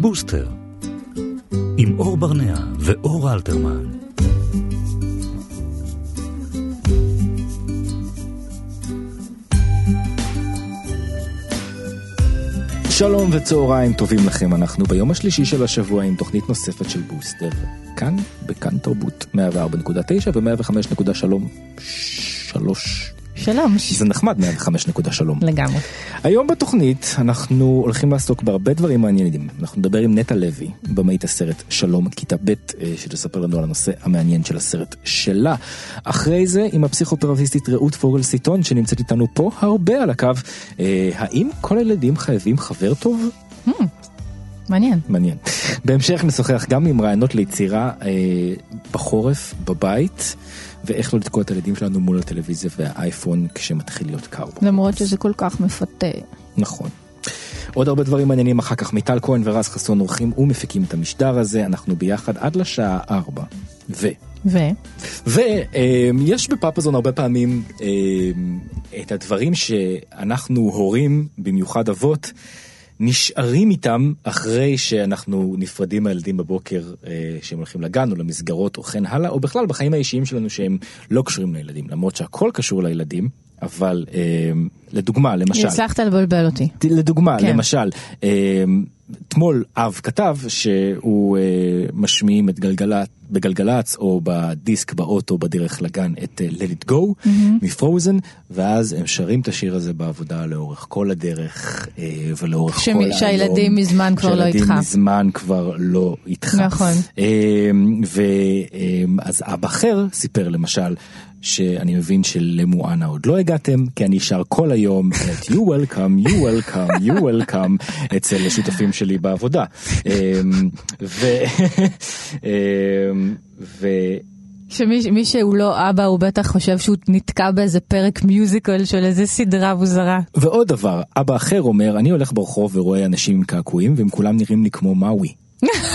בוסטר, עם אור ברנע ואור אלתרמן. שלום וצהריים טובים לכם, אנחנו ביום השלישי של השבוע עם תוכנית נוספת של בוסטר, כאן בכאן תרבות 104.9 ו-105.3 שלום. זה נחמד 105.3. לגמרי. היום בתוכנית אנחנו הולכים לעסוק בהרבה דברים מעניינים. אנחנו נדבר עם נטע לוי, במאית הסרט שלום כיתה ב', אה, שתספר לנו על הנושא המעניין של הסרט שלה. אחרי זה עם הפסיכותרפיסטית רעות פוגל סיטון שנמצאת איתנו פה הרבה על הקו. אה, האם כל הילדים חייבים חבר טוב? Hmm, מעניין. מעניין. בהמשך נשוחח גם עם רעיונות ליצירה אה, בחורף, בבית. ואיך לא לתקוע את הילדים שלנו מול הטלוויזיה והאייפון כשמתחיל להיות קר. למרות שזה כל כך מפתה. נכון. עוד הרבה דברים מעניינים אחר כך מיטל כהן ורז חסון עורכים ומפיקים את המשדר הזה אנחנו ביחד עד לשעה 4. ו... ו? ויש אה, בפאפזון הרבה פעמים אה, את הדברים שאנחנו הורים במיוחד אבות. נשארים איתם אחרי שאנחנו נפרדים מהילדים בבוקר אה, שהם הולכים לגן או למסגרות או כן הלאה, או בכלל בחיים האישיים שלנו שהם לא קשורים לילדים, למרות שהכל קשור לילדים, אבל אה, לדוגמה, למשל... הצלחת לבלבל אותי. לדוגמה, כן. למשל, אה, אתמול אב כתב שהוא אה, משמיעים את גלגלת בגלגלצ או בדיסק באוטו בדרך לגן את uh, Let It Go mm-hmm. מפרוזן ואז הם שרים את השיר הזה בעבודה לאורך כל הדרך uh, ולאורך שמ... כל היום. שהילדים מזמן כבר לא איתך. שהילדים מזמן כבר לא איתך. נכון. Uh, ואז אבא אחר סיפר למשל שאני מבין שלמואנה עוד לא הגעתם כי אני שר כל היום את you welcome you welcome you welcome אצל השותפים שלי בעבודה. ו... ו... שמי שהוא לא אבא הוא בטח חושב שהוא נתקע באיזה פרק מיוזיקל של איזה סדרה מוזרה. ועוד דבר, אבא אחר אומר, אני הולך ברחוב ורואה אנשים עם קעקועים והם כולם נראים לי כמו מאווי.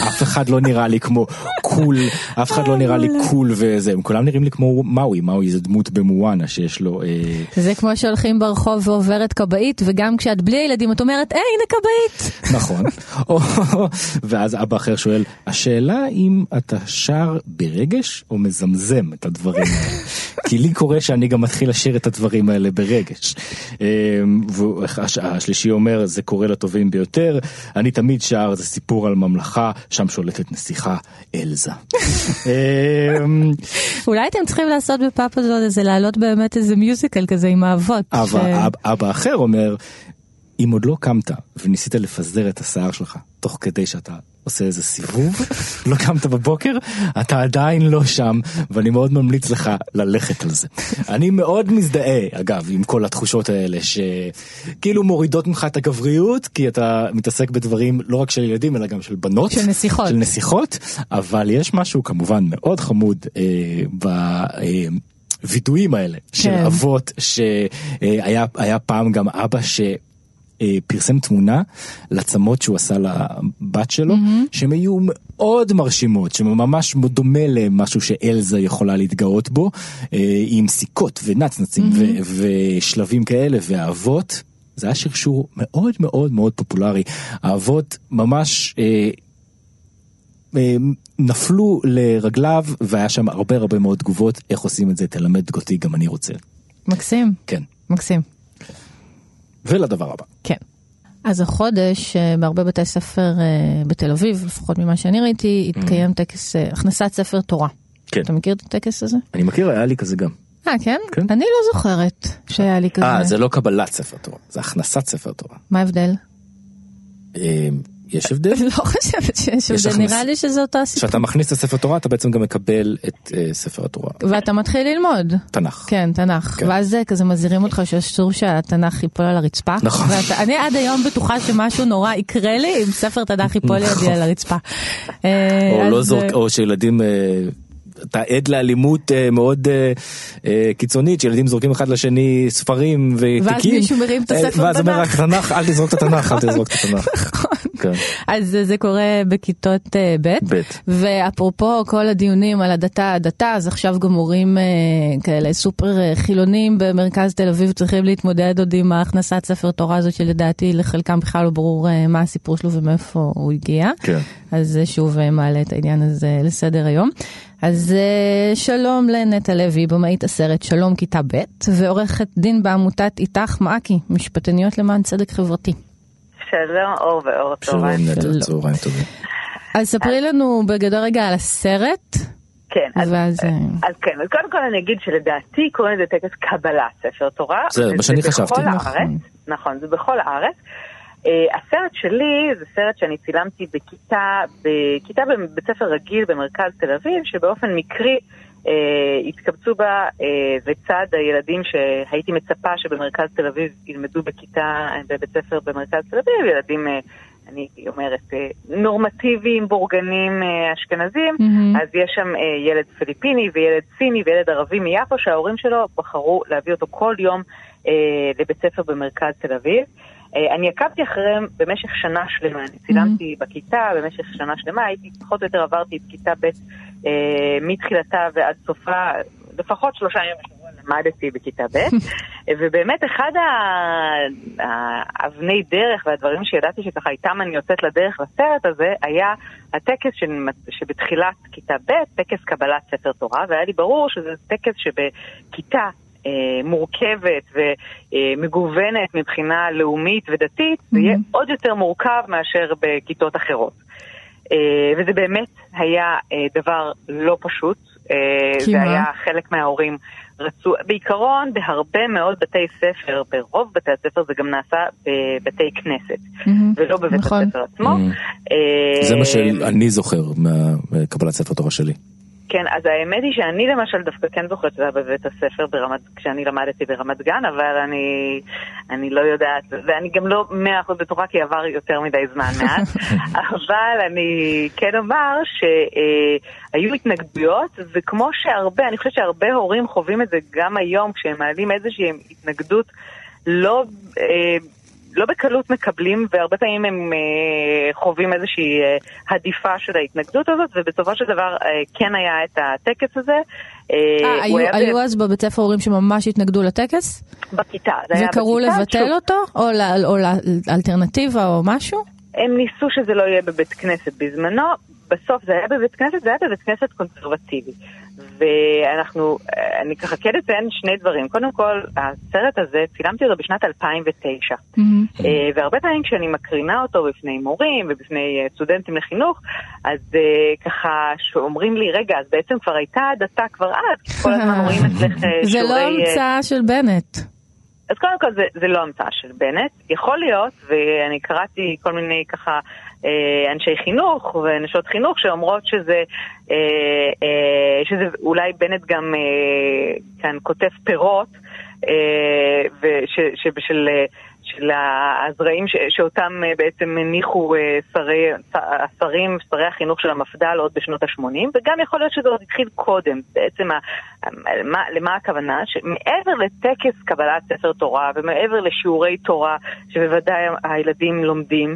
אף אחד לא נראה לי כמו קול, אף אחד לא נראה לי קול וזה, הם כולם נראים לי כמו מאווי, מאווי זה דמות במואנה שיש לו... אה... זה כמו שהולכים ברחוב ועוברת כבאית, וגם כשאת בלי הילדים את אומרת, היי הנה כבאית. נכון, ואז אבא אחר שואל, השאלה אם אתה שר ברגש או מזמזם את הדברים האלה, כי לי קורה שאני גם מתחיל לשיר את הדברים האלה ברגש. אה, והשלישי אומר, זה קורה לטובים ביותר, אני תמיד שר, זה סיפור על ממלכה. הממלכה, שם שולטת נסיכה אלזה. אמ, אולי אתם צריכים לעשות בפאפוזון הזה, להעלות באמת איזה מיוזיקל כזה עם האבות. אבא אחר אומר, אם עוד לא קמת וניסית לפזר את השיער שלך תוך כדי שאתה עושה איזה סיבוב, לא קמת בבוקר, אתה עדיין לא שם, ואני מאוד ממליץ לך ללכת על זה. אני מאוד מזדהה, אגב, עם כל התחושות האלה, שכאילו מורידות ממך את הגבריות, כי אתה מתעסק בדברים לא רק של ילדים, אלא גם של בנות. של נסיכות. של נסיכות, אבל יש משהו כמובן מאוד חמוד אה, ב... אה, וידויים האלה כן. של אבות שהיה פעם גם אבא ש... אה, פרסם תמונה לצמות שהוא עשה לבת שלו, mm-hmm. שהן היו מאוד מרשימות, שממש דומה למשהו שאלזה יכולה להתגאות בו, אה, עם סיכות ונצנצים mm-hmm. ו- ושלבים כאלה, והאבות, זה היה שרשור מאוד מאוד מאוד פופולרי. האבות ממש... אה, אה, נפלו לרגליו והיה שם הרבה הרבה מאוד תגובות איך עושים את זה תלמד אותי גם אני רוצה. מקסים. כן. מקסים. ולדבר הבא. כן. אז החודש אה, בהרבה בתי ספר אה, בתל אביב, לפחות ממה שאני ראיתי, התקיים mm. טקס אה, הכנסת ספר תורה. כן. אתה מכיר את הטקס הזה? אני מכיר, היה לי כזה גם. אה, כן? כן? אני לא זוכרת שהיה לי כזה. אה, זה לא קבלת ספר תורה, זה הכנסת ספר תורה. מה ההבדל? יש הבדל? לא חושבת שיש הבדל, נראה לי שזה אותו הסיפור. כשאתה מכניס את הספר תורה אתה בעצם גם מקבל את uh, ספר התורה. ואתה מתחיל ללמוד. תנ"ך. כן, תנ"ך. כן. ואז כזה מזהירים אותך שאסור שהתנ"ך ייפול על הרצפה. נכון. ואני עד היום בטוחה שמשהו נורא יקרה לי אם ספר תנ"ך ייפול לידי נכון. על הרצפה. או לא זורק, או שילדים... אתה עד לאלימות אה, מאוד אה, אה, קיצונית, שילדים זורקים אחד לשני ספרים ותיקים. ואז מישהו מרים את הספר ואז אומר רק תנ"ך. תנ"ך, אל תזרוק את התנ"ך, אל תזרוק את התנ"ך. כן. אז זה קורה בכיתות אה, ב'. ואפרופו כל הדיונים על הדתה הדתה, אז עכשיו גם מורים אה, כאלה סופר אה, חילונים במרכז תל אביב צריכים להתמודד עוד עם הכנסת ספר תורה הזאת שלדעתי לחלקם בכלל לא ברור אה, מה הסיפור שלו ומאיפה הוא הגיע. כן. אז זה שוב אה, מעלה את העניין הזה לסדר היום. אז אה, שלום לנטע לוי, במאית הסרט שלום כיתה ב', ועורכת דין בעמותת איתך מעכי, משפטניות למען צדק חברתי. שלום, אור ואור, שלום צהריים. נטע, שלום. צהריים טובים. אז ספרי לנו בגדול רגע על הסרט, כן, אז, ואז... אה, אז כן, אז קודם כל אני אגיד שלדעתי קוראים לזה טקס קבלת ספר תורה. זה מה שאני חשבתי. נכון. הארץ, נכון, זה בכל הארץ. Uh, הסרט שלי זה סרט שאני צילמתי בכיתה, בכיתה בבית ספר רגיל במרכז תל אביב, שבאופן מקרי uh, התקבצו בה uh, לצד הילדים שהייתי מצפה שבמרכז תל אביב ילמדו בכיתה, בבית ספר במרכז תל אביב, ילדים, uh, אני אומרת, uh, נורמטיביים, בורגנים, אשכנזים, מהמם. אז יש שם ילד פיליפיני וילד סיני וילד ערבי מיפו, שההורים שלו בחרו להביא אותו כל יום uh, לבית ספר במרכז תל אביב. אה, אני עקבתי אחריהם במשך שנה שלמה, אני צילמתי בכיתה במשך שנה שלמה, הייתי פחות או יותר עברתי את כיתה ב' אה, מתחילתה ועד סופה, לפחות שלושה ימים בשבוע למדתי בכיתה ב', ובאמת אחד האבני דרך והדברים שידעתי שככה איתם אני יוצאת לדרך לסרט הזה, היה הטקס שבתחילת כיתה ב', טקס קבלת ספר תורה, והיה לי ברור שזה טקס שבכיתה מורכבת ומגוונת מבחינה לאומית ודתית, זה יהיה עוד יותר מורכב מאשר בכיתות אחרות. אה, וזה באמת היה אה, דבר לא פשוט. אה, כי זה מה? היה חלק מההורים רצו, בעיקרון בהרבה מאוד בתי ספר, ברוב בתי הספר זה גם נעשה בבתי כנסת, מהמם. ולא בבית נכון. הספר עצמו. Mm. אה, זה מה שאני זוכר מקבלת ספר תורה שלי. כן, אז האמת היא שאני למשל דווקא כן זוכרת שזה היה בבית הספר ברמת, כשאני למדתי ברמת גן, אבל אני, אני לא יודעת, ואני גם לא מאה אחוז בטוחה כי עבר יותר מדי זמן מאז, אבל אני כן אומר שהיו התנגדויות, וכמו שהרבה, אני חושבת שהרבה הורים חווים את זה גם היום, כשהם מעלים איזושהי התנגדות לא... אה, לא בקלות מקבלים, והרבה פעמים הם אה, חווים איזושהי אה, הדיפה של ההתנגדות הזאת, ובסופו של דבר אה, כן היה את הטקס הזה. אה, אה, היו- היה היו אז בבית ספר הורים שממש התנגדו לטקס? בכיתה. וקראו לבטל אותו? או או לאלטרנטיבה או משהו? הם ניסו שזה לא יהיה בבית כנסת בזמנו, בסוף זה היה בבית כנסת, זה היה בבית כנסת קונסרבטיבי. ואנחנו, אה, אני ככה כן אציין שני דברים. קודם כל, הסרט הזה, צילמתי אותו בשנת 2009. מהמם. אה, והרבה פעמים כשאני מקרינה אותו בפני מורים ובפני אה, סטודנטים לחינוך, אז ככה שאומרים לי, רגע, אז בעצם כבר הייתה הדתה כבר אז, כי כל הזמן רואים אצלך אה, זה לא שיעורי... אה, המצאה של בנט. אז קודם כל זה, זה לא המצאה של בנט, יכול להיות, ואני קראתי כל מיני ככה אנשי חינוך ונשות חינוך שאומרות שזה, אה, אה, שזה אולי בנט גם אה, כאן כותב פירות, אה. אה, של הזרעים ש, שאותם אה, בעצם הניחו אה, שרי, השרים, שרי החינוך של המפד"ל עוד בשנות ה-80, וגם יכול להיות שזה עוד התחיל קודם. בעצם, ה, מה, למה הכוונה? שמעבר לטקס קבלת ספר תורה ומעבר לשיעורי תורה, שבוודאי הילדים לומדים, אה,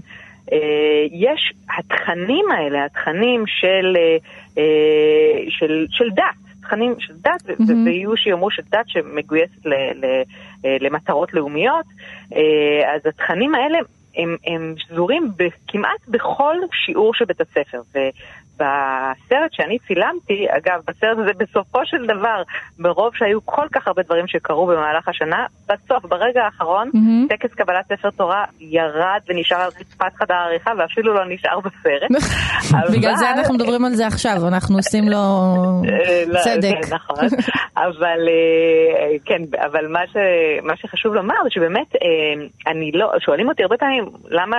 יש התכנים האלה, התכנים של, אה, אה, של, של דת. תכנים של דת, מהמם. ויהיו שיאמרו של דת שמגויסת ל- ל- אה, למטרות לאומיות, אה, אז התכנים האלה הם, הם שזורים כמעט בכל שיעור של בית הספר. ובסרט שאני צילמתי, אגב, בסרט הזה בסופו של דבר, ברוב שהיו כל כך הרבה דברים שקרו במהלך השנה, בסוף, ברגע האחרון, מהמם. טקס קבלת ספר תורה ירד ונשאר על רצפת חדר העריכה ואפילו לא נשאר בסרט. בגלל זה אבל- אנחנו מדברים על זה עכשיו, אנחנו עושים לו אה, לא, צדק. זה נכון, אבל אה, כן, אבל מה, ש, מה שחשוב לומר זה שבאמת, אה, אני לא, שואלים אותי הרבה פעמים למה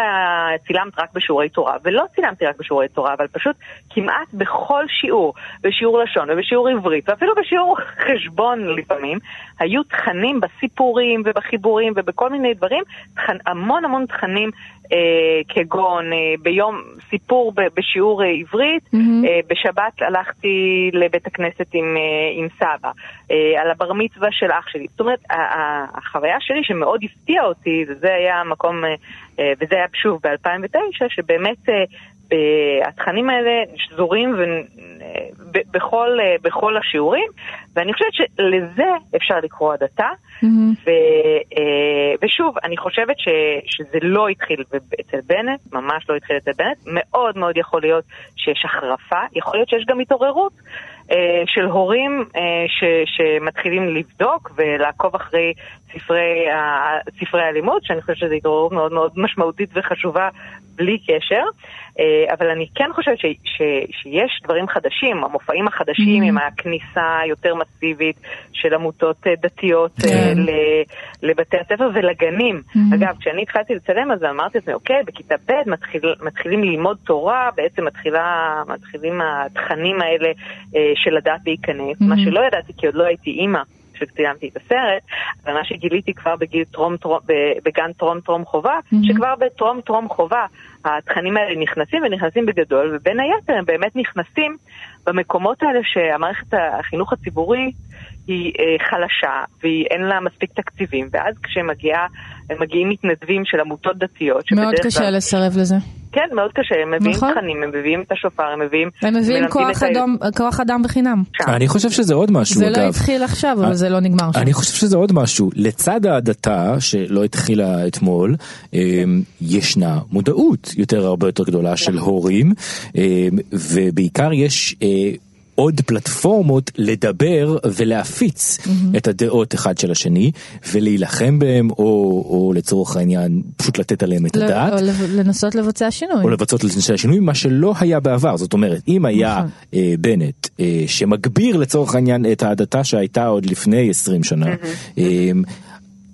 צילמת רק בשיעורי תורה, ולא צילמתי רק בשיעורי תורה, אבל פשוט כמעט בכל שיעור, בשיעור לשון ובשיעור עברית, ואפילו בשיעור חשבון לפעמים, היו תכנים בסיפורים ובחיבורים ובכל מיני דברים, תכנ, המון המון תכנים אה, כגון אה, ביום סיפור ב, בשיעור אה, עברית, mm-hmm. אה, בשבת הלכתי לבית הכנסת עם, אה, עם סבא, אה, על הבר מצווה של אח שלי. זאת אומרת, החוויה שלי שמאוד הפתיעה אותי, וזה היה המקום, אה, אה, וזה היה שוב ב-2009, שבאמת אה, התכנים האלה שזורים ו... בכל, בכל השיעורים, ואני חושבת שלזה אפשר לקרוא הדתה, mm-hmm. ו, אה, ושוב, אני חושבת ש, שזה לא התחיל אצל בנט, ממש לא התחיל אצל בנט, מאוד מאוד יכול להיות שיש החרפה, יכול להיות שיש גם התעוררות. אה, של הורים ש, שמתחילים לבדוק ולעקוב אחרי ספרי, ספרי הלימוד, שאני חושבת שזו התעוררות מאוד מאוד משמעותית וחשובה בלי קשר. אה, אבל אני כן חושבת ש, ש, שיש דברים חדשים, המופעים החדשים mm-hmm. עם הכניסה היותר מסיבית של עמותות אה, דתיות. אה, כן. לבתי הספר ולגנים. Mm-hmm. אגב, כשאני התחלתי לצלם אז אמרתי לעצמי, אוקיי, בכיתה ב' מתחיל, מתחילים ללמוד תורה, בעצם מתחילה, מתחילים התכנים האלה של הדת להיכנס, mm-hmm. מה שלא ידעתי כי עוד לא הייתי אימא. כשציימתי את הסרט, אבל מה שגיליתי כבר בגיל טרום, טרום, בגן טרום טרום חובה, mm-hmm. שכבר בטרום טרום חובה התכנים האלה נכנסים ונכנסים בגדול, ובין היתר הם באמת נכנסים במקומות האלה שהמערכת החינוך הציבורי היא אה, חלשה ואין לה מספיק תקציבים, ואז כשמגיעים מתנדבים של עמותות דתיות, מאוד קשה כלל... לסרב לזה. כן, מאוד קשה, הם מביאים נכון. תכנים, הם מביאים את השופר, הם מביאים... הם מביאים כוח, אדם, ה... כוח אדם בחינם. שם. אני חושב שזה עוד משהו, זה לא אגב. זה לא התחיל עכשיו, אבל זה לא נגמר שם. אני חושב שזה עוד משהו. לצד ההדתה, שלא התחילה אתמול, אמ, ישנה מודעות יותר הרבה יותר גדולה של נכון. הורים, אמ, ובעיקר יש... עוד פלטפורמות לדבר ולהפיץ mm-hmm. את הדעות אחד של השני ולהילחם בהם או, או לצורך העניין פשוט לתת עליהם את הדעת. או לנסות לבצע שינוי. או לבצעות לבצע שינוי, מה שלא היה בעבר. זאת אומרת, אם היה נכון. אה, בנט אה, שמגביר לצורך העניין את ההדתה שהייתה עוד לפני 20 שנה, mm-hmm. אה,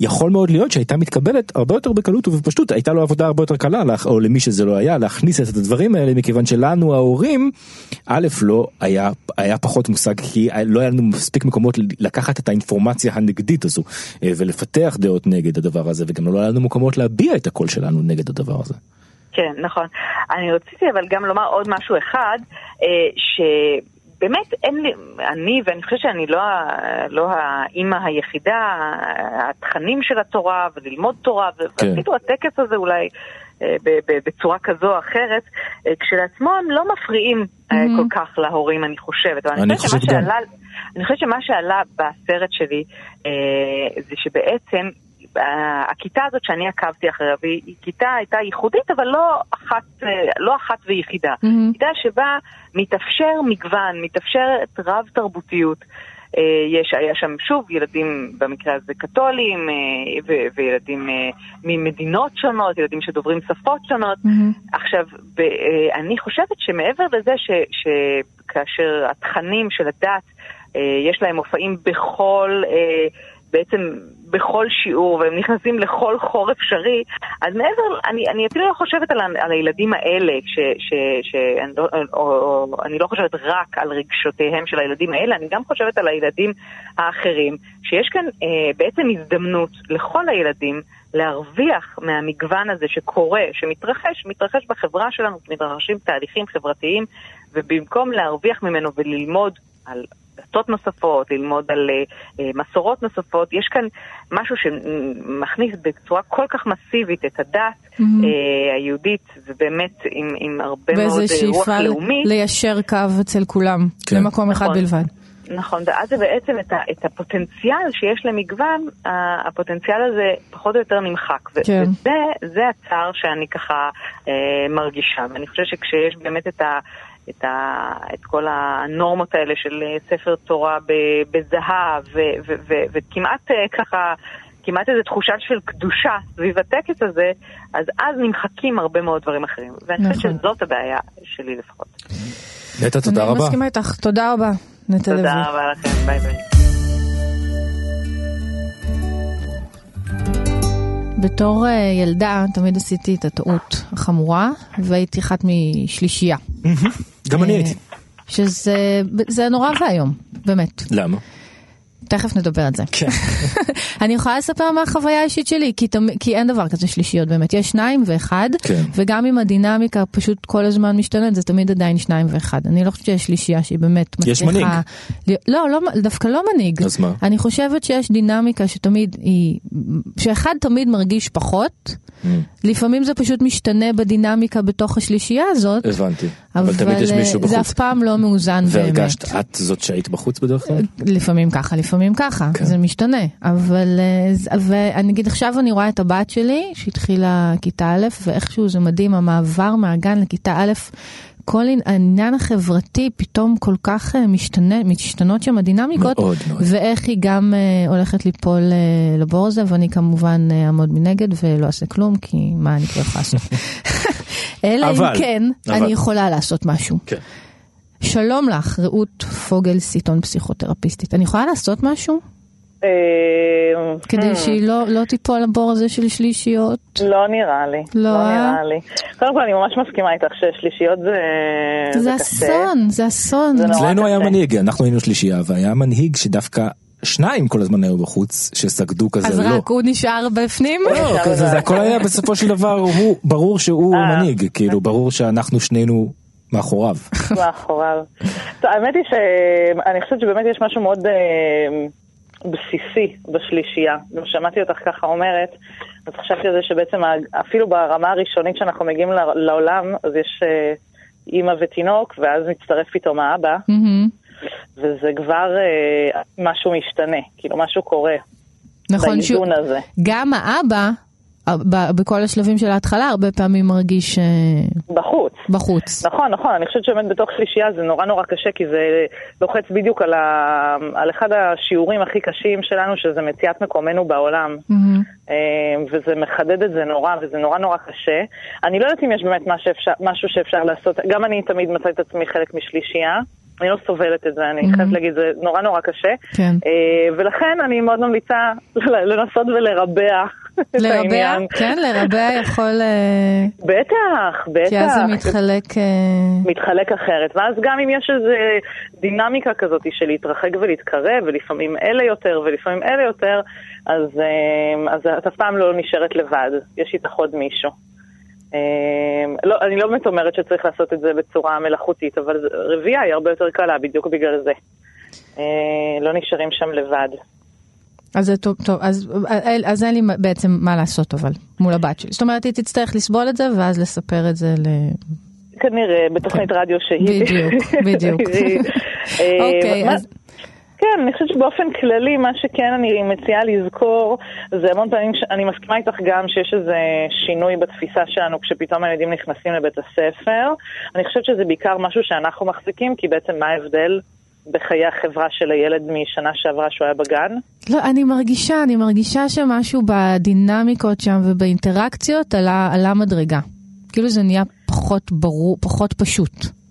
יכול מאוד להיות שהייתה מתקבלת הרבה יותר בקלות ובפשטות הייתה לו עבודה הרבה יותר קלה או למי שזה לא היה להכניס את הדברים האלה מכיוון שלנו ההורים א' לא היה היה פחות מושג כי לא היה לנו מספיק מקומות לקחת את האינפורמציה הנגדית הזו אה, ולפתח דעות נגד הדבר הזה וגם לא היה לנו מקומות להביע את הקול שלנו נגד הדבר הזה. כן נכון אני רציתי אבל גם לומר עוד משהו אחד אה, ש... באמת אין לי, אני, ואני חושבת שאני לא, לא האימא היחידה, התכנים של התורה וללמוד תורה, כן. ואפילו הטקס הזה אולי אה, בצורה כזו או אחרת, אה, כשלעצמו הם לא מפריעים mm-hmm. כל כך להורים, אני חושבת. אני, אני חושבת גם. שעלה, אני חושבת שמה שעלה בסרט שלי זה שבעצם הכיתה הזאת שאני עקבתי אחריה, והיא כיתה הייתה ייחודית, אבל לא אחת, לא אחת ויחידה. Mm-hmm. כיתה שבה מתאפשר מגוון, מתאפשרת רב תרבותיות. אה, יש, היה שם שוב ילדים במקרה הזה קתולים אה, ו- וילדים אה, ממדינות שונות, ילדים שדוברים שפות שונות. Mm-hmm. עכשיו, ב- אני חושבת שמעבר לזה ש- שכאשר התכנים של הדת, יש להם מופעים בכל... בעצם בכל שיעור, והם נכנסים לכל חור אפשרי, אז מעבר, אני, אני אפילו לא חושבת על, על הילדים האלה, ש, ש, ש, אני, לא, או, או, אני לא חושבת רק על רגשותיהם של הילדים האלה, אני גם חושבת על הילדים האחרים, שיש כאן אה, בעצם הזדמנות לכל הילדים להרוויח מהמגוון הזה שקורה, שמתרחש, מתרחש בחברה שלנו, מתרחשים תהליכים חברתיים, ובמקום להרוויח ממנו וללמוד על דתות נוספות, ללמוד על uh, מסורות נוספות. יש כאן משהו שמכניס בצורה כל כך מסיבית את הדת mm-hmm. uh, היהודית, ובאמת עם, עם הרבה מאוד רוח לאומית. ליישר קו אצל כולם, כן. למקום אחד נכון. בלבד. נכון, ואז זה בעצם את, ה, את הפוטנציאל שיש למגוון, הפוטנציאל הזה פחות או יותר נמחק. כן. וזה הצער שאני ככה אה, מרגישה. ואני חושבת שכשיש באמת את ה... את, ה, את כל הנורמות האלה של אה, ספר תורה בזהב, וכמעט אה, ככה, כמעט איזו תחושה של קדושה סביב הטקס הזה, אז אז נמחקים הרבה מאוד דברים אחרים. ואני חושבת נכון. שזאת הבעיה שלי לפחות. נטע, תודה רבה. אני מסכימה איתך, תודה רבה, נטע לוי. תודה רבה לכם, ביי ביי. בתור אה, ילדה תמיד עשיתי את הטעות החמורה והייתי אחת משלישייה. גם אני אה, הייתי. שזה זה נורא ואיום, באמת. למה? תכף נדבר על זה. כן. אני יכולה לספר מה החוויה האישית שלי, כי, תמ... כי אין דבר כזה שלישיות באמת, יש שניים ואחד, כן. וגם אם הדינמיקה פשוט כל הזמן משתנית, זה תמיד עדיין שניים ואחד. אני לא חושבת שיש שלישייה שהיא באמת יש מצליחה... מנהיג. לא, לא, דווקא לא מנהיג. אז מה? אני חושבת שיש דינמיקה שתמיד היא... שאחד תמיד מרגיש פחות, Mm. לפעמים זה פשוט משתנה בדינמיקה בתוך השלישייה הזאת, הבנתי. אבל תמיד יש אה, מישהו זה בחוץ. אף פעם לא מאוזן באמת. והרגשת את זאת שהיית בחוץ בדרך כלל? לפעמים ככה, לפעמים ככה, כן. זה משתנה. אבל, אה, אגיד, עכשיו אני רואה את הבת שלי, שהתחילה כיתה א', ואיכשהו זה מדהים, המעבר מהגן לכיתה א', כל העניין החברתי פתאום כל כך אה, משתנה, משתנות שם הדינמיקות, מאוד מאוד. ואיך היא גם אה, הולכת ליפול אה, לבור הזה, ואני כמובן אה, אעמוד מנגד ולא אעשה כלום, כי מה אני כבר יכולה לעשות? אלא אם אבל, כן, אבל. אני יכולה לעשות משהו. כן. שלום לך, רעות פוגל סיטון פסיכותרפיסטית. אני יכולה לעשות משהו? אה, כדי hmm, שהיא לא, לא תיפול לבור הזה של שלישיות? לא נראה לי. לא, לא אה? נראה לי. קודם כל, אני ממש מסכימה איתך ששלישיות זה... זה. אסון, זה אסון. אצלנו היה. מנהיג, אנחנו היינו שלישייה, והיה מנהיג שדווקא שניים כל הזמן היו בחוץ, שסגדו כזה אז לא. רק הוא נשאר בפנים? לא, כזה, זה הכל היה בסופו של דבר, הוא, ברור שהוא אה. מנהיג, כאילו, ברור שאנחנו שנינו מאחוריו. מאחוריו. טוב, האמת היא שאני חושבת שבאמת יש משהו מאוד אה, בסיסי בשלישייה. גם שמעתי אותך ככה אומרת, אז חשבתי על זה שבעצם אפילו ברמה הראשונית שאנחנו מגיעים ל- לעולם, אז יש אה, אימא ותינוק, ואז מצטרף פתאום האבא, מהמם. וזה כבר אה, משהו משתנה, כאילו משהו קורה נכון, באיזון הזה. גם האבא, אה, בכל השלבים של ההתחלה, הרבה פעמים מרגיש אה, בחוץ. בחוץ. נכון, נכון, אני חושבת שבאמת בתוך שלישייה זה נורא נורא קשה, כי זה לוחץ בדיוק על, ה... על אחד השיעורים הכי קשים שלנו, שזה מציאת מקומנו בעולם. אה, וזה מחדד את זה נורא, וזה נורא נורא קשה. אני לא יודעת אם יש באמת משהו שאפשר לעשות, גם אני תמיד מצאתי את עצמי חלק משלישייה. אני לא סובלת את זה, אני חייבת להגיד, זה נורא נורא קשה. כן. אה, ולכן אני מאוד ממליצה לנסות ולרבע לרבע. כן, לרבע יכול... אה, בטח, בטח. כי אז זה מתחלק... אה, מתחלק אחרת, ואז גם אם יש איזו דינמיקה כזאת של להתרחק ולהתקרב, ולפעמים אלה יותר ולפעמים אלה יותר, אז, אז את אף פעם לא נשארת לבד, יש איתך עוד מישהו. אה, לא, אני לא באמת אומרת שצריך לעשות את זה בצורה מלאכותית, אבל רבייה היא הרבה יותר קלה בדיוק בגלל זה. אה, לא נשארים שם לבד. אז זה טוב, טוב אז, אז אין לי בעצם מה לעשות אבל, מול הבת שלי. זאת אומרת, היא תצטרך לסבול את זה ואז לספר את זה ל... כנראה, בתוכנית רדיו שהיא... בדיוק, בדיוק. אה, אוקיי, אז... כן, אני חושבת שבאופן כללי, מה שכן אני מציעה לזכור, זה המון פעמים, ש... אני מסכימה איתך גם שיש איזה שינוי בתפיסה שלנו כשפתאום הילדים נכנסים לבית הספר. אני חושבת שזה בעיקר משהו שאנחנו מחזיקים, כי בעצם מה ההבדל בחיי החברה של הילד משנה שעברה שהוא היה בגן? לא, אני מרגישה, אני מרגישה שמשהו בדינמיקות שם ובאינטראקציות עלה, עלה מדרגה. כאילו זה נהיה פחות ברור, פחות פשוט.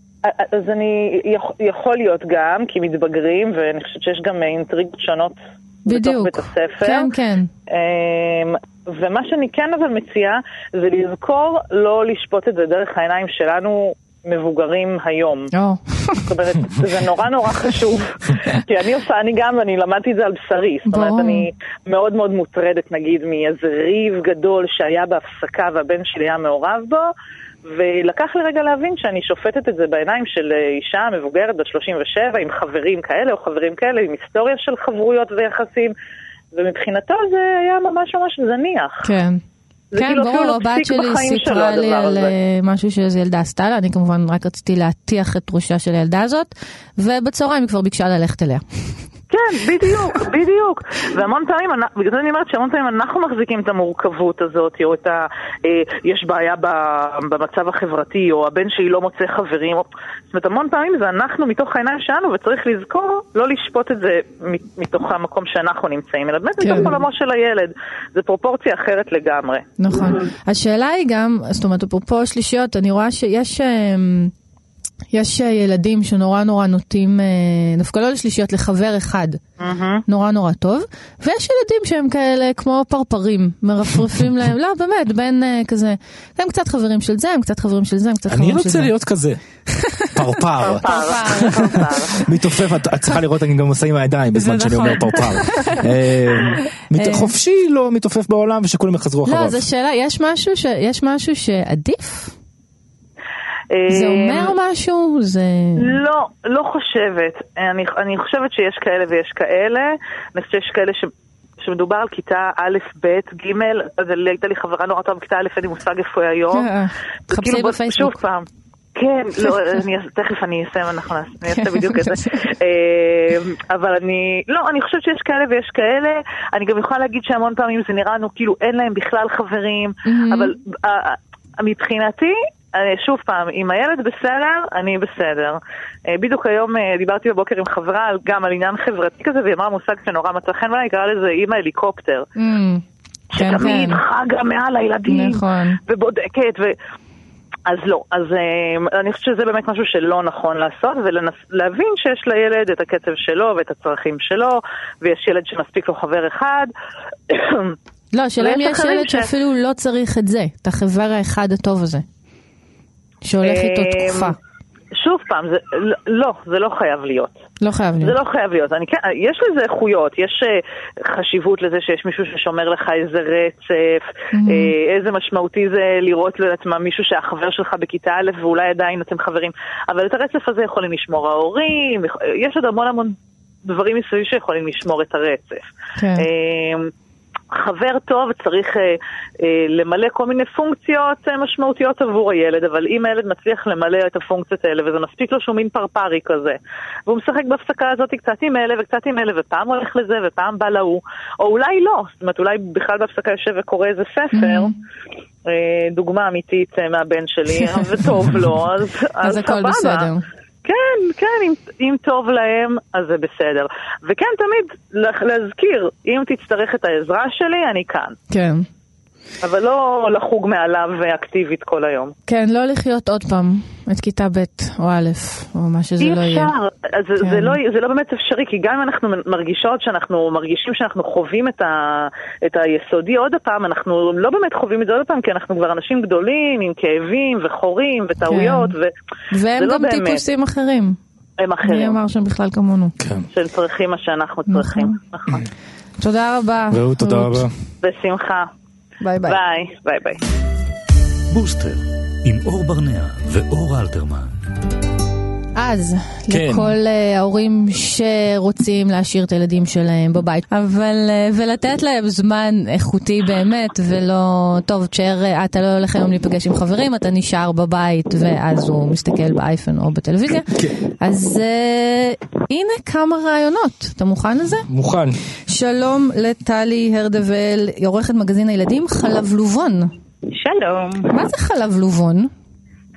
אז אני, יכ- יכול להיות גם, כי מתבגרים, ואני חושבת שיש גם אינטריגות שונות בתוך בדיוק. בית הספר. כן, כן. אמ, ומה שאני כן אבל מציעה זה לזכור לא לשפוט את זה דרך העיניים שלנו מבוגרים היום. זאת אומרת, זה נורא נורא חשוב. כי אני עושה, אני גם, אני למדתי את זה על בשרי. זאת אומרת. אני מאוד מאוד מוטרדת, נגיד, מאיזה ריב גדול שהיה בהפסקה והבן שלי היה מעורב בו. ולקח לי רגע להבין שאני שופטת את זה בעיניים של אה, אישה מבוגרת בת 37 עם חברים כאלה או חברים כאלה, עם היסטוריה של חברויות ויחסים, ומבחינתו זה היה ממש ממש זניח. כן. כן, כאילו ברור, לא הבת שלי סיפרה לי על הזה. אה, משהו שאיזו ילדה עשתה לה, אני כמובן רק רציתי להטיח את ראשה של הילדה הזאת, ובצהריים היא כבר ביקשה ללכת אליה. כן, בדיוק, בדיוק. והמון פעמים, בגלל זה אני אומרת שהמון פעמים אנחנו מחזיקים את המורכבות הזאת, או את ה... אה, יש בעיה במצב החברתי, או הבן שלי לא מוצא חברים. או... זאת אומרת, המון פעמים זה אנחנו מתוך העיניים שלנו, וצריך לזכור לא לשפוט את זה מתוך המקום שאנחנו נמצאים, אלא באמת כן. מתוך עולמו של הילד. זה פרופורציה אחרת לגמרי. נכון. השאלה היא גם, זאת אומרת, אפרופו שלישיות, אני רואה שיש... יש אה, ילדים שנורא נורא נוטים, אה, דווקא לא לשלישיות, לחבר אחד, נורא נורא טוב, ויש ילדים שהם כאלה כמו פרפרים, מרפרפים להם, לא באמת, בין אה, כזה, הם קצת חברים של זה, הם קצת חברים של זה, הם קצת אני חברים של זה. רוצה להיות כזה. פרפר. פרפר, פרפר. מתעופף, את צריכה לראות, אני גם עושה עם הידיים בזמן שאני נכון. אומר פרפר. מת- אה. חופשי לא מתעופף בעולם ושכולם יחזרו לא, אחריו. זו שאלה, יש משהו ש- יש משהו שעדיף? זה אה, אומר משהו? זה... לא, לא חושבת. אני, אני חושבת שיש כאלה ויש כאלה. אני חושבת שיש כאלה ש... שמדובר על כיתה א', ב', ג', אז הייתה לי חברה נורא טובה בכיתה א', אין לי מושג איפה היא היום. אה, חפשי כאילו, בוא- בפייסבוק. שוב פעם. כן, לא, אני, תכף אני אסיים, אנחנו נעשה- אעשה בדיוק את זה. אה, אבל אני, לא, אני חושבת שיש כאלה ויש כאלה. אני גם יכולה להגיד שהמון פעמים זה נראה לנו כאילו אין להם בכלל חברים, אבל אה, אה, מבחינתי, שוב פעם, אם הילד בסדר, אני בסדר. אה, בדיוק היום אה, דיברתי בבוקר עם חברה גם על עניין חברתי כזה, והיא אמרה מושג שנורא מצא חן בעיניי, קראה לזה אימא הליקופטר. Mm, כן, שתמיד כן. חגה מעל הילדים, נכון. ובודקת, ו... אז לא, אז אה, אני חושבת שזה באמת משהו שלא נכון לעשות, ולהבין שיש לילד את הקצב שלו ואת הצרכים שלו, ויש ילד שמספיק לו חבר אחד. לא, השאלה אם יש ילד ש- שאפילו לא צריך את זה, את החבר האחד הטוב הזה. שהולך איתו אה, תקופה. שוב פעם, זה, לא, זה לא חייב להיות. לא חייב זה להיות. לא חייב להיות. אני, כן, יש לזה איכויות, יש uh, חשיבות לזה שיש מישהו ששומר לך איזה רצף, Mm-hmm. uh, איזה משמעותי זה לראות לעצמם מישהו שהחבר שלך בכיתה א' ואולי עדיין אתם חברים, אבל את הרצף הזה יכולים לשמור ההורים, יכ- יש עוד המון המון דברים מסביב שיכולים לשמור את הרצף. כן. חבר טוב צריך אה, אה, למלא כל מיני פונקציות אה, משמעותיות עבור הילד, אבל אם הילד מצליח למלא את הפונקציות האלה וזה מספיק לו שהוא מין פרפרי כזה, והוא משחק בהפסקה הזאת קצת עם אלה וקצת עם אלה, ופעם הולך לזה ופעם בא להוא, או אולי לא, זאת אומרת אולי בכלל בהפסקה יושב וקורא איזה ספר, אה, דוגמה אמיתית אה, מהבן שלי, וטוב לו, אז, אז הכל סבבה. בסדר. כן, כן, אם, אם טוב להם, אז זה בסדר. וכן, תמיד לה- להזכיר, אם תצטרך את העזרה שלי, אני כאן. כן. אבל לא לחוג מעליו אקטיבית כל היום. כן, לא לחיות עוד פעם את כיתה ב' או א', או מה שזה אי לא יהיה. אפשר, אז זה, כן. זה, לא, זה לא באמת אפשרי, כי גם אם אנחנו מרגישות שאנחנו מרגישים שאנחנו חווים את, ה, את היסודי עוד פעם, אנחנו לא באמת חווים את זה עוד פעם, כי אנחנו כבר אנשים גדולים עם כאבים וחורים וטעויות, כן. וזה והם לא גם באמת. טיפוסים אחרים. הם מי אחרים, אמר שהם בכלל כמונו. כן. שהם צריכים מה שאנחנו צריכים. נכון. תודה רבה. והוא תודה. רבה. בשמחה. ביי ביי. ביי, ביי ביי. בוסטר, עם אור ברנע ואור אלתרמן. אז, כן. לכל אה, ההורים שרוצים להשאיר את הילדים שלהם בבית, אבל, אה, ולתת להם זמן איכותי באמת, ולא, טוב, תשאר, אה, אתה לא הולך היום להיפגש עם חברים, אתה נשאר בבית, ואז הוא מסתכל באייפון או בטלוויזיה. כן. אז אה, הנה כמה רעיונות, אתה מוכן לזה? מוכן. שלום לטלי הרדבל, עורכת מגזין הילדים חלבלובון. שלום. מה זה חלבלובון?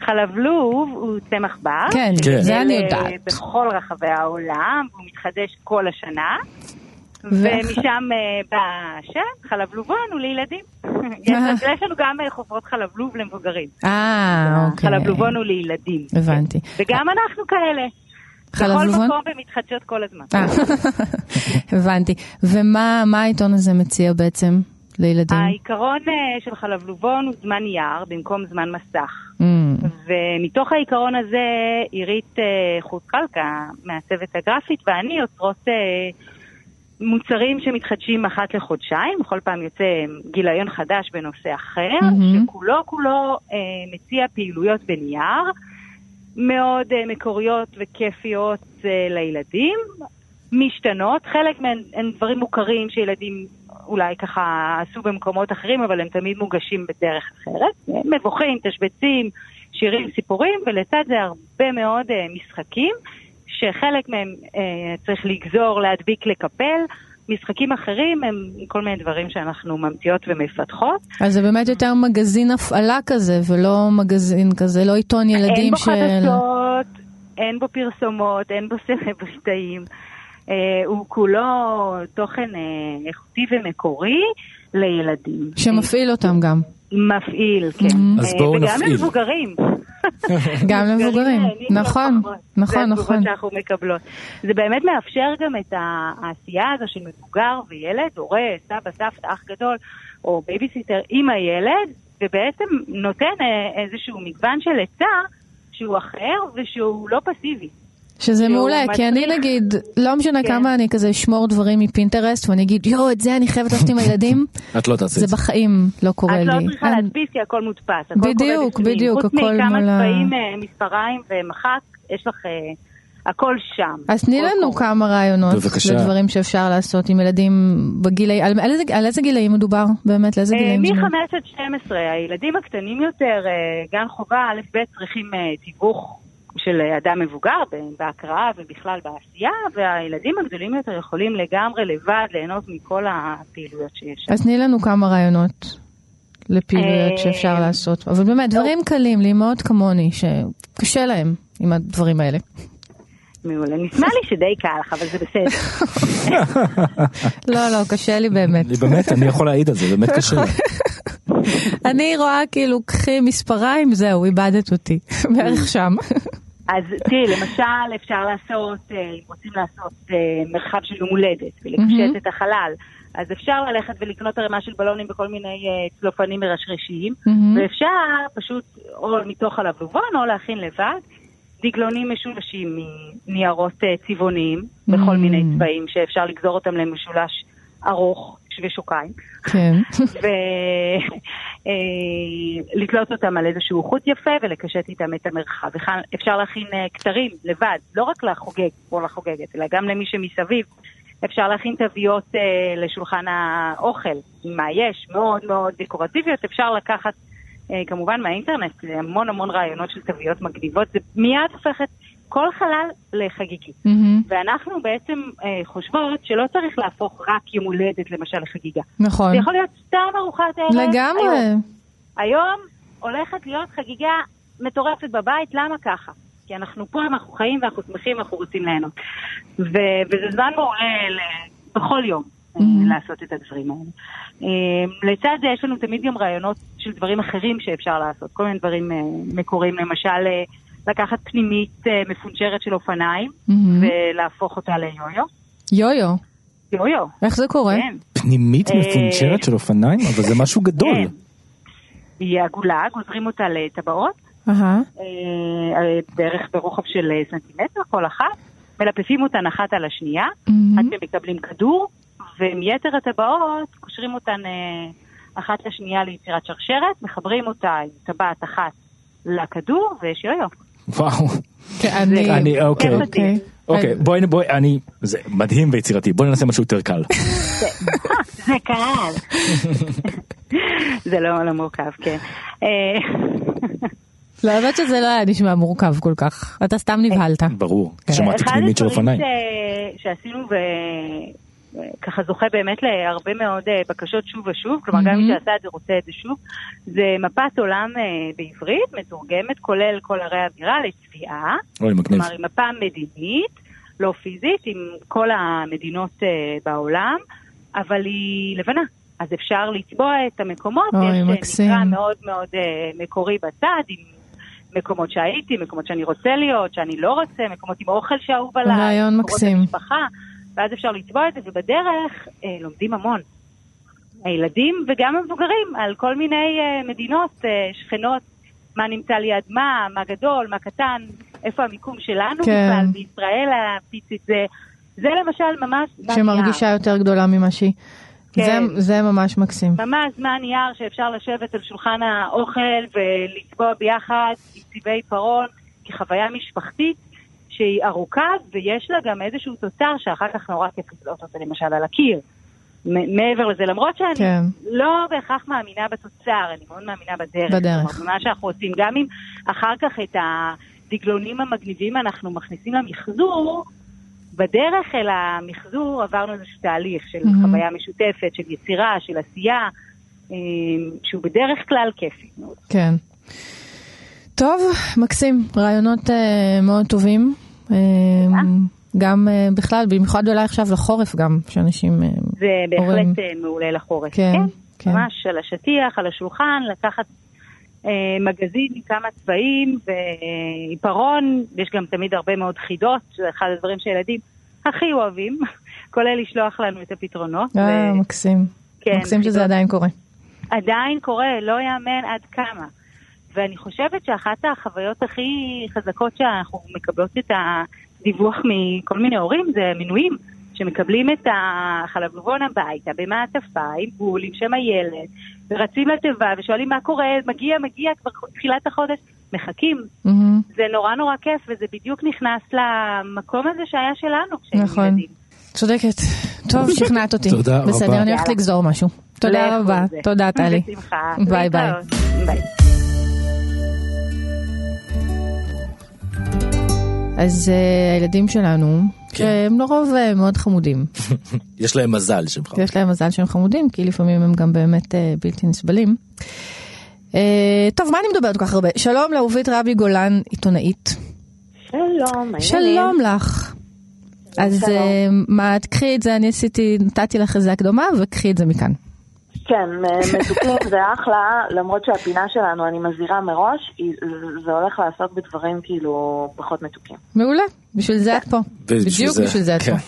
חלבלוב הוא צמח בר. כן, כן. זה אני אה, יודעת. בכל רחבי העולם, הוא מתחדש כל השנה. ומשם אה, בא השם, חלבלובון הוא לילדים. יש לנו- גם אה, חוברות חלבלוב למבוגרים. אה, אוקיי. חלבלובון הוא לילדים. הבנתי. וגם אנחנו כאלה. בכל? מקום ומתחדשות כל הזמן. אה, הבנתי. ומה מה העיתון הזה מציע בעצם לילדים? העיקרון אה, של חלבלובון הוא זמן יער במקום זמן מסך. Mm, ומתוך העיקרון הזה, עירית אה, חוץ-קלקה, מעצבת הגרפית, ואני יוצרות אה, מוצרים שמתחדשים אחת לחודשיים, בכל פעם יוצא גיליון חדש בנושא אחר, מהמם. שכולו כולו מציע פעילויות בנייר, מאוד מקוריות וכיפיות לילדים, משתנות, חלק מהן הן דברים מוכרים שילדים אולי ככה עשו במקומות אחרים, אבל הם תמיד מוגשים בדרך אחרת. מבוכים, תשבצים, שירים, סיפורים, ולצד זה הרבה מאוד אה, משחקים, שחלק מהם אה, צריך לגזור, להדביק, לקפל. משחקים אחרים הם כל מיני דברים שאנחנו ממציאות ומפתחות. אז זה באמת יותר מגזין הפעלה כזה, ולא מגזין כזה, לא עיתון ילדים אין בו של... חדשות, אין בו פרסומות, אין בו סלבריטאים. אה, הוא כולו תוכן אה, איכותי ומקורי לילדים. שמפעיל אותם גם. מפעיל, כן. Mhm. אז אה, בואו וגם נפעיל. למבוגרים. גם למבוגרים. נכון, פחות. נכון, זה נכון. התגובות שאנחנו מקבלות. זה באמת מאפשר גם את העשייה הזו של מבוגר וילד, הורה, סבא, סבתא, אח גדול, או בייביסיטר עם הילד, ובעצם נותן איזשהו מגוון של עצה שהוא אחר ושהוא לא פסיבי. שזה מעולה, כי אני נגיד, לא משנה כן. כמה אני כזה אשמור דברים מפינטרסט ואני אגיד, יואו, את זה אני חייבת לעשות עם הילדים, את לא תעשי זה את זה. בחיים לא קורה את לי. לא צריכה להדפיס כי הכל מודפס. הכל בדיוק. בדיוק, חוץ הכל מכמה מול ה- צבעים, אה, מספריים ומחק, יש לך אה, הכל שם. אז תני לנו קורה. כמה רעיונות בבקשה. לדברים שאפשר לעשות עם ילדים בגילי, על על איזה- על איזה גילאים מדובר באמת? לאיזה אה, גילאים? זה? מ-5 עד 12, הילדים הקטנים יותר, גן חובה, א' ב', צריכים תיווך של אדם מבוגר בהקראה ובכלל בעשייה, והילדים הגדולים יותר יכולים לגמרי לבד ליהנות מכל הפעילויות שיש. אז תני לנו כמה רעיונות לפעילויות אה, שאפשר לעשות. אבל באמת, דברים קלים לאמהות כמוני, שקשה להם עם הדברים האלה. מעולה. נשמע לי שדי קל לך, אבל זה בסדר. לא, לא, קשה לי באמת. אני באמת, אני יכול להעיד על זה, באמת קשה. לי. אני רואה כאילו, קחי מספריים, זהו, איבדת אותי. בערך שם. אז תראי, למשל אפשר לעשות, אה, אם רוצים לעשות אה, מרחב של יום הולדת ולקשט את החלל, אז אפשר ללכת ולקנות ערימה של בלונים בכל מיני אה, צלופנים מרשרשיים, מהמם. ואפשר פשוט או מתוך הלבלובון או להכין לבד דגלונים משולשים מניירות צבעוניים בכל. מיני צבעים שאפשר לגזור אותם למשולש ארוך, שווה שוקיים. כן. ולתלות אותם על איזשהו חוט יפה ולקשט איתם את המרחב. אפשר להכין אה, כתרים לבד, לא רק לחוגג או לחוגגת, אלא גם למי שמסביב. אפשר להכין תוויות אה, לשולחן האוכל, מה יש, מאוד מאוד דקורטיביות. אפשר לקחת אה, כמובן מהאינטרנט אה, המון המון רעיונות של תוויות מגניבות. זה מיד הופך את כל חלל לחגיגי. מהמם. ואנחנו בעצם אה, חושבות שלא צריך להפוך רק יום הולדת למשל לחגיגה. נכון. זה יכול להיות סתם ארוחת ערב. לגמרי. היום. היום הולכת להיות חגיגה מטורפת בבית, למה ככה? כי אנחנו פה, אנחנו חיים ואנחנו שמחים ואנחנו רוצים ליהנות. ו- וזה זמן מעולה ל- בכל יום Mhm. לעשות את הדברים האלה. אה, לצד זה יש לנו תמיד גם רעיונות של דברים אחרים שאפשר לעשות, כל מיני דברים אה, מקוריים, למשל לקחת פנימית אה, מפונצ'רת של אופניים מהמם. ולהפוך אותה ליו-יו. יו-יו, יו-יו, איך זה קורה? כן. פנימית אה, מפונצ'רת של אופניים? אבל זה משהו גדול. כן. היא עגולה, גוזרים אותה לטבעות, אהה. אה, אה, בערך ברוחב של סנטימטר כל אחת, מלפפים אותן אחת על השנייה, מהמם. עד שמקבלים כדור, ועם יתר הטבעות קושרים אותן אחת לשנייה ליצירת שרשרת, מחברים אותה עם טבעת אחת לכדור, ויש יו-יו. וואו. כן, אני... אני, אוקיי. כן, אוקיי. אוקיי, בואי, בואי, אני, זה מדהים ויצירתי, בואי ננסה משהו יותר קל. זה קל. זה לא לא מורכב, כן. אה, לא, האמת שזה לא היה נשמע מורכב כל כך. אתה סתם נבהלת. ברור, כן. שמעתי פנימית של אחד אופניים. הדברים ש- שעשינו וככה זוכה באמת להרבה מאוד אה, בקשות שוב ושוב, כלומר גם מי. שעשה את זה רוצה את זה שוב, זה מפת עולם אה, בעברית, מתורגמת, כולל כל ערי הבירה לצביעה, אוי, מגניב. כלומר היא מפה מדינית, לא פיזית, עם כל המדינות אה, בעולם, אבל היא לבנה. אז אפשר לצבוע את המקומות, אוי, יש מקסים. מקרא מאוד מאוד מקורי בצד, עם מקומות שהייתי, מקומות שאני רוצה להיות, שאני לא רוצה, מקומות עם אוכל שאהוב עליי, רעיון מקומות מקסים. ואז אפשר לצבוע את זה, ובדרך אה, לומדים המון. הילדים וגם המבוגרים על כל מיני אה, מדינות אה, שכנות, מה נמצא ליד מה, מה גדול, מה קטן, איפה המיקום שלנו כן. בכלל, בישראל הפיצית זה, זה למשל ממש... שמרגישה נייר. יותר גדולה ממה שהיא. כן. זה- זה ממש מקסים. ממש זמן נייר שאפשר לשבת על שולחן האוכל ולצבוע ביחד עם צבעי פרון, כחוויה משפחתית שהיא ארוכה ויש לה גם איזשהו תוצר שאחר כך נורא כיף לתלות אותה למשל על הקיר. מעבר לזה, למרות שאני כן. לא בהכרח מאמינה בתוצר, אני מאוד מאמינה בדרך. בדרך. מה שאנחנו עושים, גם אם אחר כך את הדגלונים המגניבים אנחנו מכניסים למחזור, בדרך אל המחזור עברנו איזשהו תהליך של מהמם. חוויה משותפת, של יצירה, של עשייה, אה, שהוא בדרך כלל כיפי מאוד. כן. טוב, מקסים, רעיונות אה, מאוד טובים. אה, גם אה, בכלל, במיוחד אולי עכשיו לחורף גם, שאנשים... אה, זה. בהחלט אה, מעולה לחורף. כן, כן. ממש על השטיח, על השולחן, לקחת אה, מגזין עם כמה צבעים ועיפרון, יש גם תמיד הרבה מאוד חידות, שזה אחד הדברים שילדים הכי אוהבים, כולל לשלוח לנו את הפתרונות. אה, ו- מקסים. כן, מקסים שזה חידות. עדיין קורה. עדיין קורה, לא יאמן עד כמה. ואני חושבת שאחת החוויות הכי חזקות שאנחנו מקבלות את הדיווח מכל מיני הורים זה מינויים. שמקבלים את החלבון הביתה במעטפה, עם בול, עם שם הילד, ורצים לתיבה ושואלים מה קורה, מגיע, מגיע, כבר תחילת החודש, מחכים. Mm-hmm. זה נורא נורא כיף, וזה בדיוק נכנס למקום הזה שהיה שלנו כשהיינו נכון. ילדים. צודקת. טוב, שכנעת אותי. תודה רבה. בסדר, אני הולכת. לגזור משהו. תודה רבה. זה. תודה, טלי. בשמחה. ביי ביי. ביי. אז אה, הילדים שלנו, שהם לרוב אה, מאוד חמודים. יש להם מזל שהם חמודים. יש להם מזל שהם חמודים, כי לפעמים הם גם באמת אה, בלתי נסבלים. אה, טוב, מה אני מדברת כל כך הרבה? שלום לאהובית רבי גולן, עיתונאית. שלום, שלום לך. אז. אה, מה, תקחי את זה, אני עשיתי, נתתי לך איזה הקדומה, וקחי את זה מכאן. כן, מתוקים זה אחלה, למרות שהפינה שלנו, אני מזהירה מראש, זה- הולך לעסוק בדברים כאילו פחות מתוקים. מעולה, בשביל זה את פה. בדיוק בשביל זה את כן. פה.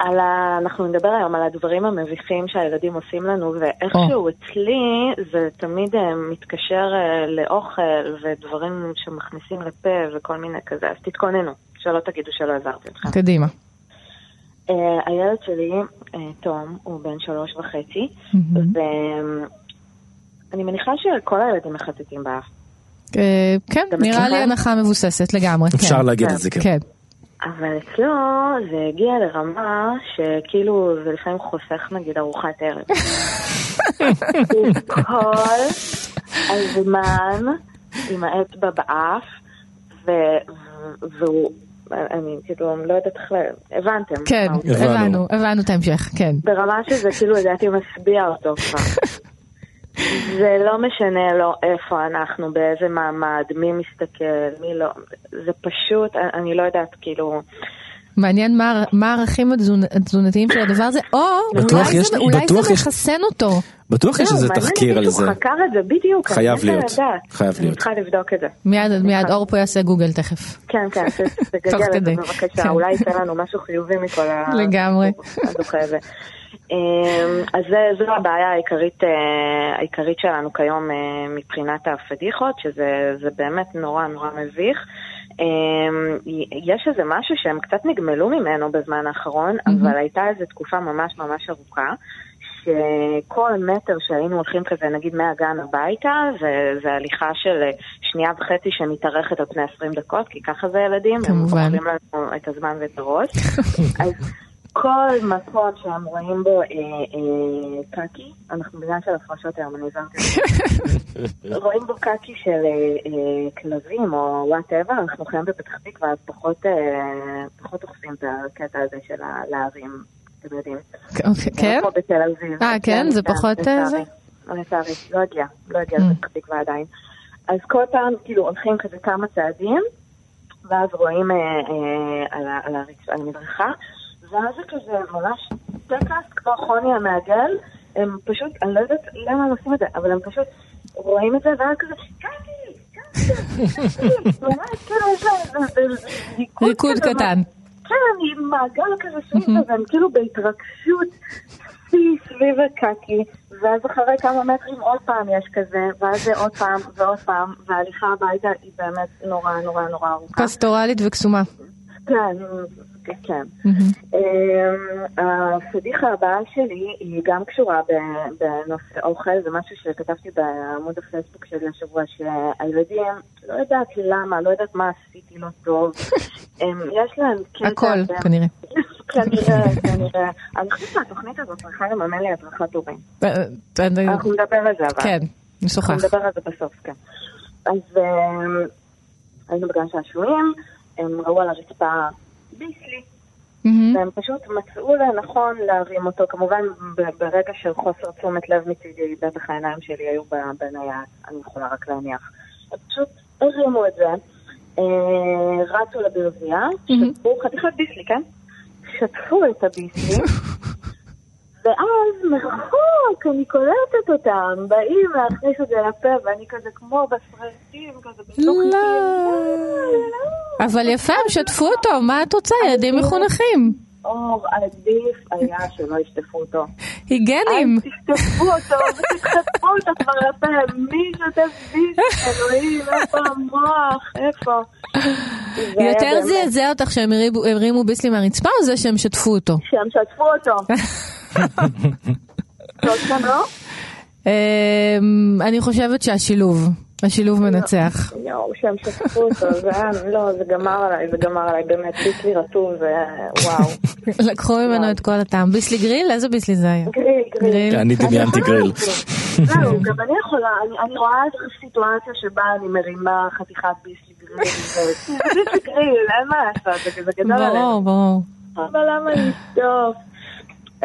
על ה... אנחנו נדבר היום על הדברים המביכים שהילדים עושים לנו, ואיכשהו אצלי זה תמיד אה, מתקשר אה, לאוכל ודברים שמכניסים לפה וכל מיני כזה, אז תתכוננו, שלא תגידו שלא עזרתי אתכם. קדימה. Uh, הילד שלי, uh, תום, הוא בן שלוש וחצי, ואני מניחה שכל הילדים מחטטים באף. אה, כן, נראה? לי הנחה מבוססת לגמרי. אפשר כן. להגיד את זה, כן. כן. אבל אצלו זה הגיע לרמה שכאילו זה לפעמים חוסך נגיד ארוחת ערב. הוא כל הזמן עם האצבע באף, והוא, אני כאילו לא יודעת איך, ל- הבנתם. כן. הבנו, הבנו את ההמשך, כן. ברמה שזה כאילו לדעתי משביע אותו כבר. זה לא משנה לו איפה אנחנו, באיזה מעמד, מי מסתכל, מי לא, זה פשוט, אני לא יודעת, כאילו, מעניין מה- מה הערכים התזונ- התזונתיים של הדבר הזה, או אולי יש- זה- אולי מחסן אותו. בטוח יש זהו, איזה תחקיר על זה. חקר את זה בדיוק, חייב אני להיות. חייב אני להיות. צריכה לבדוק את זה. מיד מיד אור פה יעשה גוגל תכף. כן, כן, ת- תוך תגלגל את. זה בבקשה, כן. אולי יצא לנו משהו חיובי מכל ה... לגמרי. אמ, אז זה- זו הבעיה העיקרית, אה, העיקרית שלנו כיום אה, מבחינת הפדיחות, שזה זה באמת נורא נורא מביך. אמ, יש איזה משהו שהם קצת נגמלו ממנו בזמן האחרון, אבל הייתה איזו תקופה ממש ממש ארוכה. שכל מטר שהיינו הולכים כזה, נגיד מהגן הביתה, זה, הליכה של שנייה וחצי שמתארכת על פני 20 דקות, כי ככה זה ילדים, כמובן. הם אוכלים לנו את הזמן ואת הראש. אז כל מקום שהם רואים בו אה, אה, קקי, אנחנו בגלל של הפרשות היום, אני זה. רואים בו קקי של אה, כלבים או וואטאבר, אנחנו חיים בפתח תקווה, אז פחות, אוכפים את הקטע הזה של הלהרים, אתם יודעים. אוקיי, כן? כמו בתל אביב. אה, כן? זה פחות, אה, לצערי. לא הגיע, לא הגיע לפתח תקווה עדיין. אז כל פעם, כאילו, הולכים כזה כמה צעדים, ואז רואים על המדרכה, ואז זה כזה ממש טקס כמו חוני המעגל, הם פשוט, אני לא יודעת למה הם עושים את זה, אבל הם פשוט רואים את זה, ואז כזה, קקי, קקי, כאילו ריקוד כזה, קטן. כן, עם מעגל כזה סביב והם כאילו בהתרגשות שיא סביב הקקי, ואז אחרי כמה מטרים עוד פעם יש כזה, ואז זה עוד פעם ועוד פעם, וההליכה הביתה היא באמת נורא נורא נורא ארוכה. פסטורלית וקסומה. כן, כן. אמ, הפדיחה הבאה שלי היא גם קשורה בנושא אוכל, זה משהו שכתבתי בעמוד הפייסבוק שלי השבוע, שהילדים, לא יודעת למה, לא יודעת מה עשיתי לא טוב, הם- יש להם קטע... הכל, כנראה. כנראה, כנראה. אני חושבת שהתוכנית הזאת צריכה לממן לי הדרכת הורים. אה, אה, אנחנו נדבר על זה אבל. כן, נשוחח. אנחנו נדבר על זה בסוף, כן. אז אמ, היינו בגן שעשועים, הם ראו על הרצפה ביסלי, מהמם. והם פשוט מצאו לנכון להרים אותו, כמובן ברגע של חוסר תשומת לב מצידי, בטח העיניים שלי היו בנייד, אני יכולה רק להניח. הם פשוט הרימו את זה, אה, רצו לברזייה, שטפו חתיכת ביסלי, כן? שטפו את הביסלי, ואז מרחוק אני קולטת אותם, באים להכניס את זה לפה, ואני כזה כמו בסרטים, כזה בתוך... לא. אבל יפה, הם שתפו אותו, מה את רוצה? ילדים מחונכים. אור, עדיף היה שלא ישטפו אותו. היגנים. תשטפו אותו ותדחפו אותו כבר לפה, מי שוטף ביס, אלוהים, איפה המוח, איפה? יותר זעזע אותך שהם הרימו ביסלי מהרצפה או זה שהם שטפו אותו? שהם שטפו אותו. לא? אמ, אני חושבת שהשילוב, השילוב מנצח. יואו, שהם שטפו אותו, זה היה, לא, זה גמר עליי, זה גמר עליי, באמת, ביסלי רטוב, זה וואו. לקחו ממנו את כל הטעם. ביסלי גריל? איזה ביסלי זה היה? גריל, גריל. גריל. אני דמיינתי גריל. זהו, גם אני יכולה, אני- אני רואה איזו סיטואציה שבה אני מרימה חתיכת ביסלי גריל, ביסלי גריל, אין מה לעשות, זה- זה גדול עלינו. ברור, ברור. אבל למה לשטוף?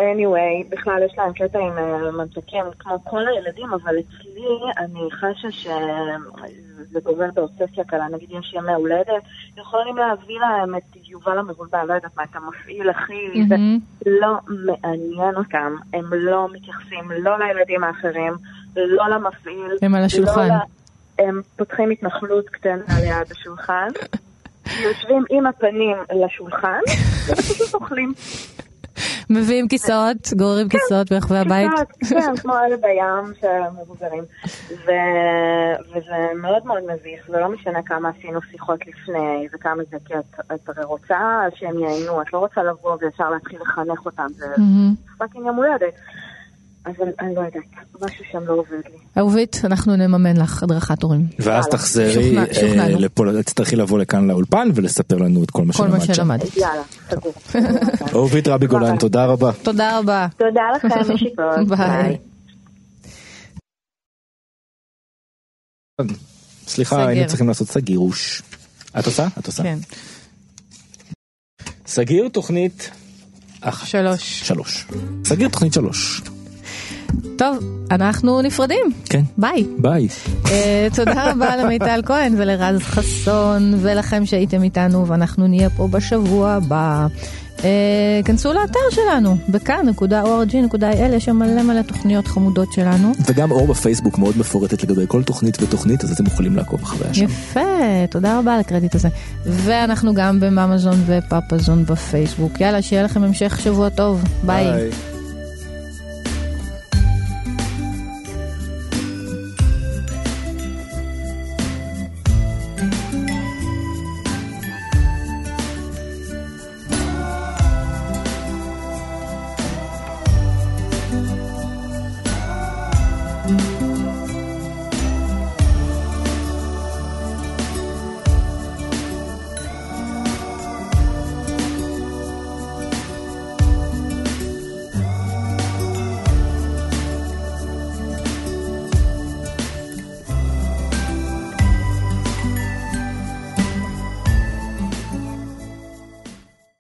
Anyway, בכלל יש להם קטע עם אה, ממתקים כמו כל הילדים, אבל אצלי אני חשה שזה גובל באובססיה קלה. נגיד יש ימי הולדת, יכולים להביא להם את יובל המבולבל, לא יודעת מה, את המפעיל הכי... זה מהמם. לא מעניין אותם, הם לא מתייחסים לא לילדים האחרים, לא למפעיל. הם על השולחן. לא הם פותחים התנחלות קטנה ליד השולחן, יושבים עם הפנים לשולחן, ופשוט אוכלים. מביאים כיסאות, גוררים כיסאות ברחבי הבית. קצת, כן, כמו אלה בים שמבוגרים. וזה מאוד מאוד מביך, ולא משנה כמה עשינו שיחות לפני, וכמה זה, כי את, את הרי רוצה שהם ייהנו, את לא רוצה לבוא וישר להתחיל לחנך אותם, זה. fucking יום הולדת. אז אני, לא יודעת, משהו שם לא עובד לי. אהובית, אנחנו נממן לך הדרכת הורים. ואז תחזרי אה. לפה, תצטרכי לבוא לכאן לאולפן ולספר לנו את כל מה כל מה שלמדת. שלמדת. יאללה, סגור. אהובית רבי גולן, תודה רבה. תודה רבה. תודה לכם. ביי. סליחה. היינו צריכים לעשות סגירוש. את עושה? את עושה. כן. סגיר תוכנית אחת. שלוש. שלוש. סגיר תוכנית שלוש. טוב, אנחנו נפרדים. כן. ביי. ביי. אה, תודה רבה למיטל כהן ולרז חסון ולכם שהייתם איתנו ואנחנו נהיה פה בשבוע הבא. אה, כנסו לאתר שלנו בכאן.org.il יש שם מלא מלא תוכניות חמודות שלנו. וגם אור בפייסבוק מאוד מפורטת לגבי כל תוכנית ותוכנית, אז אתם יכולים לעקוב אחריה שם. יפה, תודה רבה על הקרדיט הזה. ואנחנו גם בממזון ופאפזון בפייסבוק. יאללה, שיהיה לכם המשך שבוע טוב. ביי. ביי.